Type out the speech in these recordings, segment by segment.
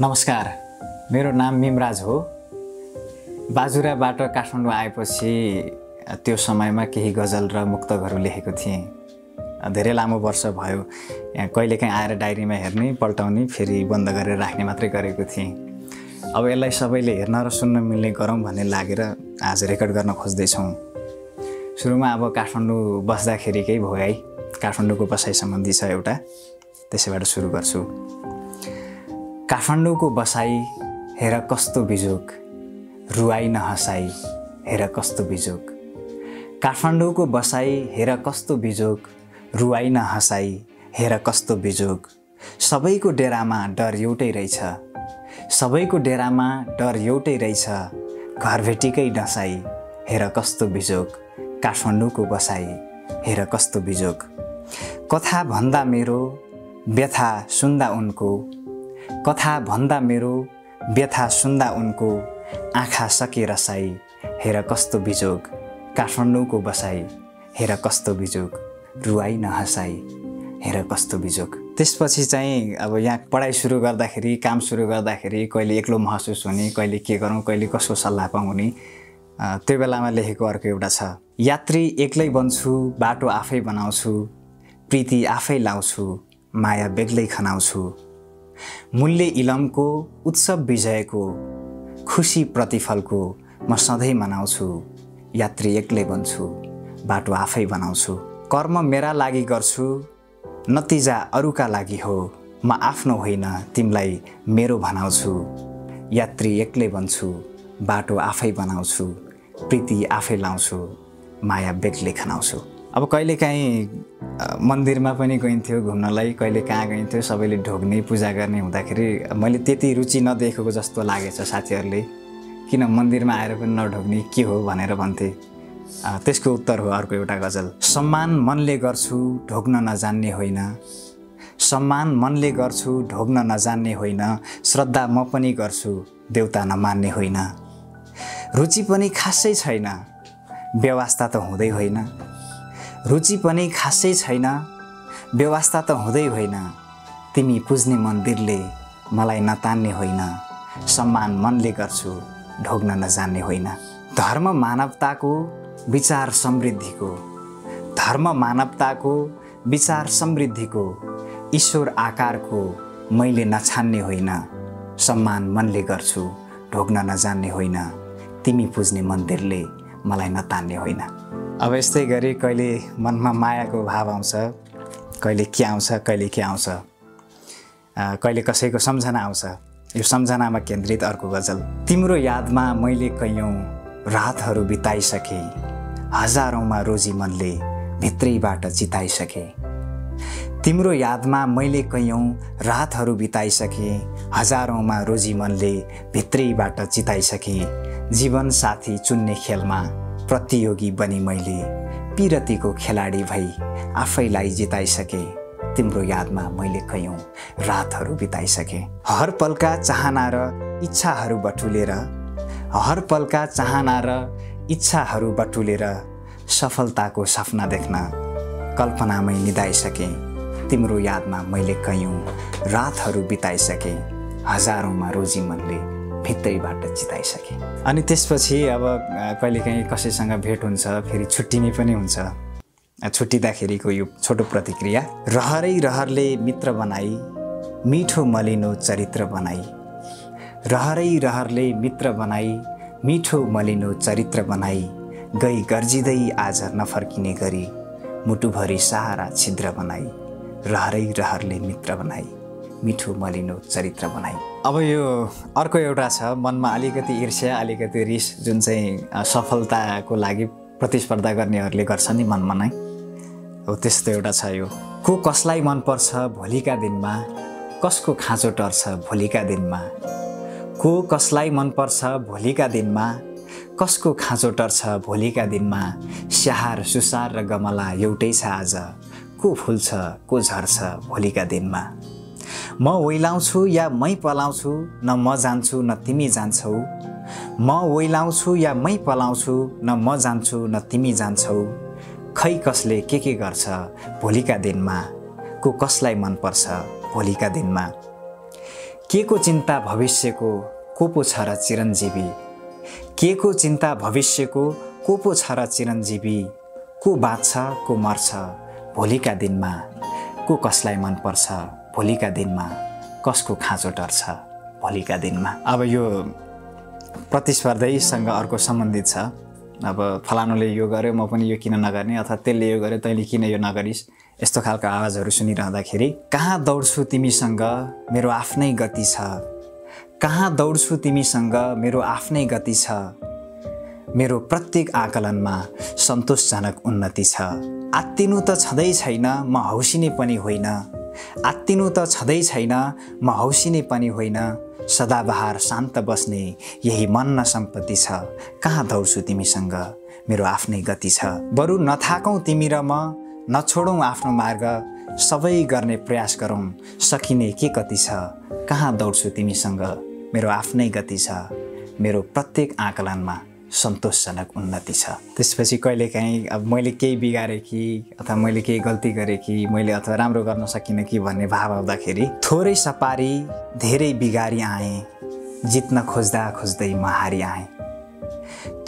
नमस्कार मेरो नाम मिमराज हो। बाजुराबाट काठमाडौँ आएपछि त्यो समयमा केही गजल र मुक्तकहरू लेखेको थिएँ। धेरै लामो वर्ष भयो यहाँ कहिलेकाहीँ आएर डायरीमा हेर्ने पल्टाउने फेरि बन्द गरेर राख्ने मात्रै गरेको थिएँ। अब यसलाई सबैले हेर्न र सुन्न मिल्ने गरौँ भन्ने लागेर आज रेकर्ड गर्न खोज्दैछौँ। सुरुमा अब काठमाडौँ बस्दाखेरिकै भोगाई काठमाडौँको बसाइ सम्बन्धी छ एउटा त्यसैबाट सुरु गर्छु। काठमाडौँको बसाई हेर कस्तो बिजोक रुवाई नहसाई हेर कस्तो बिजोक काठमाडौँको बसाई हेर कस्तो बिजोक रुवाई नहसाई हेर कस्तो बिजोक सबैको डेरामा डर एउटै रहेछ। सबैको डेरामा डर एउटै रहेछ। घरभेटीकै डसाई हेर कस्तो बिजोक काठमाडौँको बसाई हेर कस्तो बिजोक कथा भन्दा मेरो व्यथा सुन्दा उनको। कथा भन्दा मेरो व्यथा सुन्दा उनको आँखा सके रसाई। हेर कस्तो बिजोग काठमाडौँको बसाई। हेर कस्तो बिजोग रुवाई नहसाई। हेर कस्तो बिजोग। त्यसपछि चाहिँ अब यहाँ पढाइ सुरु गर्दाखेरि काम सुरु गर्दाखेरि कहिले एक्लो महसुस हुने कहिले के गरौँ कहिले कसको सल्लाह पाउने त्यो बेलामा लेखेको अर्को एउटा छ। यात्री एक्लै बन्छु बाटो आफै बनाउँछु प्रीति आफै लाउँछु माया बेग्लै खनाउँछु। मूल्य इलमको उत्सव विजयको खुसी प्रतिफलको म सधैँ मनाउँछु यात्री एक्लै बन्छु बाटो आफै बनाउँछु। कर्म मेरा लागि गर्छु नतिजा अरूका लागि हो म आफ्नो होइन तिमीलाई मेरो भनाउँछु। यात्री एक्लै बन्छु बाटो आफै बनाउँछु प्रीति आफै लाउँछु माया बेग्लै खनाउँछु। अब कहिलेकाहीँ मन्दिरमा पनि गइन्थ्यो घुम्नलाई कहिले कहाँ गइन्थ्यो सबैले ढोग्ने पूजा गर्ने हुँदाखेरि मैले त्यति रुचि नदेखेको जस्तो लागेछ साथीहरूले। किन मन्दिरमा आएर पनि नढोग्ने के हो भनेर भन्थे। त्यसको उत्तर हो अर्को एउटा गजल। सम्मान मनले गर्छु ढोग्न नजान्ने होइन। सम्मान मनले गर्छु ढोग्न नजान्ने होइन। श्रद्धा म पनि गर्छु देउता नमान्ने होइन। रुचि पनि खासै छैन। व्यवस्था त हुँदै होइन। रुचि पनि खासै छैन। व्यवस्था त हुँदै होइन तिमी पुज्ने मन्दिरले मलाई नतान्ने होइन। सम्मान मनले गर्छु ढोग्न नजान्ने होइन। धर्म मानवताको विचार समृद्धिको। धर्म मानवताको विचार समृद्धिको। ईश्वर आकारको मैले नछान्ने होइन। सम्मान मनले गर्छु ढोग्न नजान्ने होइन। तिमी पुज्ने मन्दिरले मलाई नतान्ने होइन। अब यस्तै गरी कहिले मनमा मायाको भाव आउँछ कहिले के आउँछ कहिले के आउँछ कहिले कसैको सम्झना आउँछ यो सम्झनामा केन्द्रित अर्को गजल। तिम्रो यादमा मैले कैयौँ रातहरू बिताइसकेँ हजारौँमा रोजी मनले भित्रैबाट चिताइसकेँ तिम्रो यादमा मैले कैयौँ रातहरू बिताइसकेँ हजारौँमा रोजी मनले भित्रैबाट चिताइसकेँ जीवन साथी चुन्ने खेलमा प्रतियोगी बनी मैले। पिरतीको खेलाडी भई आफैलाई जिताइसकेँ। तिम्रो यादमा मैले कैयौँ रातहरू बिताइसकेँ। हर पलका चाहना र इच्छाहरू बटुलेर हर पलका चाहना र इच्छाहरू बटुलेर सफलताको सपना देख्न कल्पनामै निधाइसकेँ। तिम्रो यादमा मैले कैयौँ रातहरू बिताइसकेँ। हजारौँमा रोजी मनले भित्रैबाट चिताइसकेँ। अनि त्यसपछि अब कहिलेकाहीँ कसैसँग भेट हुन्छ फेरि छुट्टिने पनि हुन्छ। छुट्टिँदाखेरिको यो छोटो प्रतिक्रिया रहरै रहरले मित्र बनाई मिठो मलिनो चरित्र बनाई। रहरै रहरले मित्र बनाई मिठो मलिनो चरित्र बनाई। गई गर्जिँदै आज नफर्किने गरी मुटुभरि सहारा छिद्र बनाई। रहरै रहरले मित्र बनाई। मिठो मलिनो चरित्र बनाई। अब यो अर्को एउटा छ मनमा अलिकति ईर्ष्या अलिकति रिस जुन चाहिँ सफलताको लागि प्रतिस्पर्धा गर्नेहरूले गर्छ नि मनमा नै। हो त्यस्तो एउटा छ यो। को कसलाई मनपर्छ भोलिका दिनमा? कसको खाँचो टर्छ भोलिका दिनमा? को कसलाई मनपर्छ भोलिका दिनमा? कसको खाँचो टर्छ भोलिका दिनमा? स्याहार सुसार र गमला एउटै छ आज। को फुल्छ को झर्छ भोलिका दिनमा? म ओइलाउँछु या मै पलाउँछु न म जान्छु न तिमी जान्छौ। म ओइलाउँछु या मै पलाउँछु न म जान्छु न तिमी जान्छौ। खै कसले के के गर्छ भोलिका दिनमा? को कसलाई मनपर्छ भोलिका दिनमा? के को चिन्ता भविष्यको को पो छ र चिरञ्जीवी? के को चिन्ता भविष्यको को पो छ र चिरञ्जीवी? को बाँच्छ को मर्छ भोलिका दिनमा? को कसलाई मनपर्छ भोलिका दिनमा कसको खाँचो टर्छ भोलिका दिनमा? अब यो प्रतिस्पर्धैसँग अर्को सम्बन्धित छ। अब फलानुले यो गर्यो म पनि यो किन नगर्ने अथवा त्यसले यो गर्यो तैँले किन यो नगरिस्? यस्तो खालको आवाजहरू सुनिरहँदाखेरि कहाँ दौड्छु तिमीसँग मेरो आफ्नै गति छ? कहाँ दौड्छु तिमीसँग मेरो आफ्नै गति छ? मेरो प्रत्येक आकलनमा सन्तोषजनक उन्नति छ। आत्तिनु त छँदै छैन म हौसिने पनि होइन। आत्तिनु त छँदै छैन म हौसिने पनि होइन। सदाबहार शान्त बस्ने यही मन न सम्पत्ति छ। कहाँ दौड्छु तिमीसँग? मेरो आफ्नै गति छ। बरु नथाकौँ तिमी र म नछोडौँ आफ्नो मार्ग। सबै गर्ने प्रयास गरौँ सकिने के कति छ? कहाँ दौड्छु तिमीसँग? मेरो आफ्नै गति छ। मेरो प्रत्येक आकलनमा सन्तोषजनक उन्नति छ। त्यसपछि कहिलेकाहीँ अब मैले केही बिगारेँ कि अथवा मैले केही गल्ती गरेँ कि मैले अथवा राम्रो गर्न सकिनँ कि भन्ने भाव आउँदाखेरि थोरै सपारी धेरै बिगारी आएँ जित्न खोज्दा खोज्दै म हारी आएँ।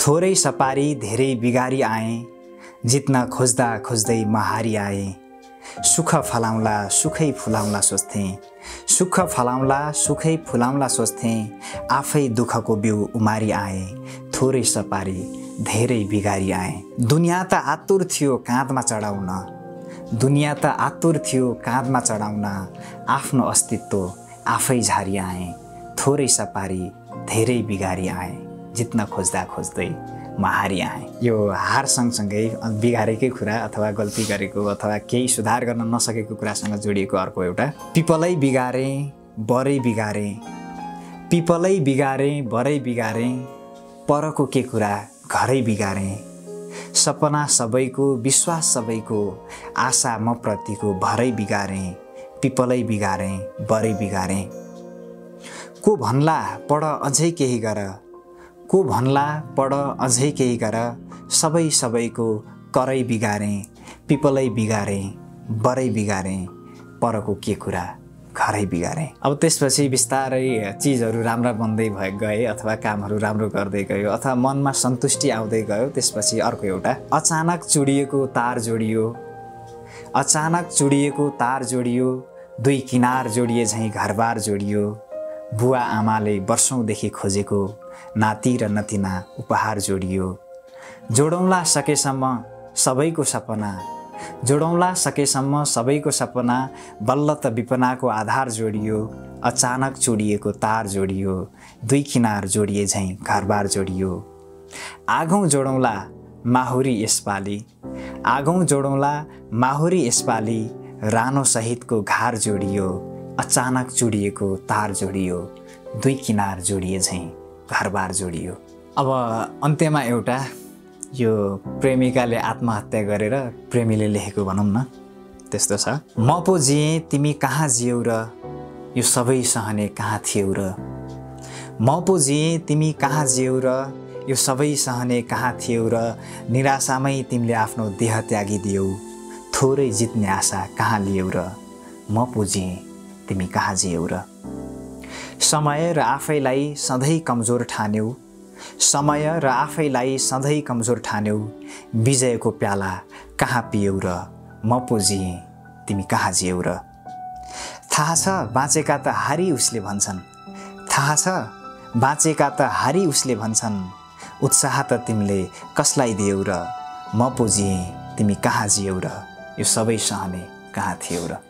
थोरै सपारी धेरै बिगारी आएँ जित्न खोज्दा खोज्दै म हारी आएँ। सुख फलाउँला सुखै फुलाउँला सोच्थेँ। सुख फलाउँला सुखै फुलाउँला सोच्थेँ। आफै दुःखको बिउ उमारी आएँ। थोरै सपारी धेरै बिगारी आएँ। दुनियाँ त आतुर थियो काँधमा चढाउन। दुनियाँ त आतुर थियो काँधमा चढाउन। आफ्नो अस्तित्व आफै झारी आएँ। थोरै सपारी धेरै बिगारी आएँ। जित्न खोज्दा खोज्दै म हारी आएँ। यो हार सँगसँगै बिगारेकै कुरा अथवा गल्ती गरेको अथवा केही सुधार गर्न नसकेको कुरासँग जोडिएको अर्को एउटा। पिपलै बिगारेँ बरै बिगारेँ। पिपलै बिगारेँ बरै बिगारेँ। परको के कुरा घरै बिगारेँ? सपना सबैको विश्वास सबैको आशा म प्रतिको भरै बिगारेँ पिपलै बिगारेँ बरै बिगारेँ। को भन्ला पढ अझै केही गर को भन्ला पढ अझै केही गर सबै सबैको करै बिगारेँ पिपलै बिगारेँ बरै बिगारेँ परको के कुरा? घरै बिगारेँ। अब त्यसपछि बिस्तारै चिजहरू राम्रा बन्दै भए गए अथवा कामहरू राम्रो गर्दै गयो अथवा मनमा सन्तुष्टि आउँदै गयो त्यसपछि अर्को एउटा अचानक चुडिएको तार जोडियो। अचानक चुडिएको तार जोडियो दुई किनार जोडिए झैँ घरबार जोडियो। बुवा आमाले वर्षौँदेखि खोजेको नाति र नतिना उपहार जोडियो। जोडौँला सकेसम्म सबैको सपना जोडौँला सकेसम्म सबैको सपना बल्ल त विपनाको आधार जोडियो अचानक चुडिएको तार जोडियो दुई किनार जोडिए झैँ घरबार जोडियो। आगौँ जोडौँला माहुरी यसपालि। आगौँ जोडौँला माहुरी यसपालि रानो सहितको घार जोडियो अचानक चुडिएको तार जोडियो दुई किनार जोडिए झैँ घरबार जोडियो। अब अन्त्यमा एउटा यो प्रेमिकाले आत्महत्या गरेर प्रेमीले लेखेको भनौँ न त्यस्तो छ। म पो जिएँ तिमी कहाँ जियौ र यो सबै सहने कहाँ थियौ र? म पो जिएँ तिमी कहाँ जियौ र यो सबै सहने कहाँ थियौ र? निराशामै तिमीले आफ्नो देह त्यागिदियौ थोरै जित्ने आशा कहाँ लियौ र? म पो जिएँ तिमी कहाँ जियौ र? समय र आफैलाई सधैँ कमजोर ठान्यौ समय र आफैलाई सधैँ कमजोर ठान्यौ। विजयको प्याला कहाँ पियौ र म पो जिएँ तिमी कहाँ जियौ र? थाहा छ बाँचेका त हारी उसले भन्छन्। थाहा छ बाँचेका त हारी उसले भन्छन्। उत्साह त तिमीले कसलाई दियौ र म पो जिएँ तिमी कहाँ जियौ र? यो सबै सहने कहाँ थियौ र?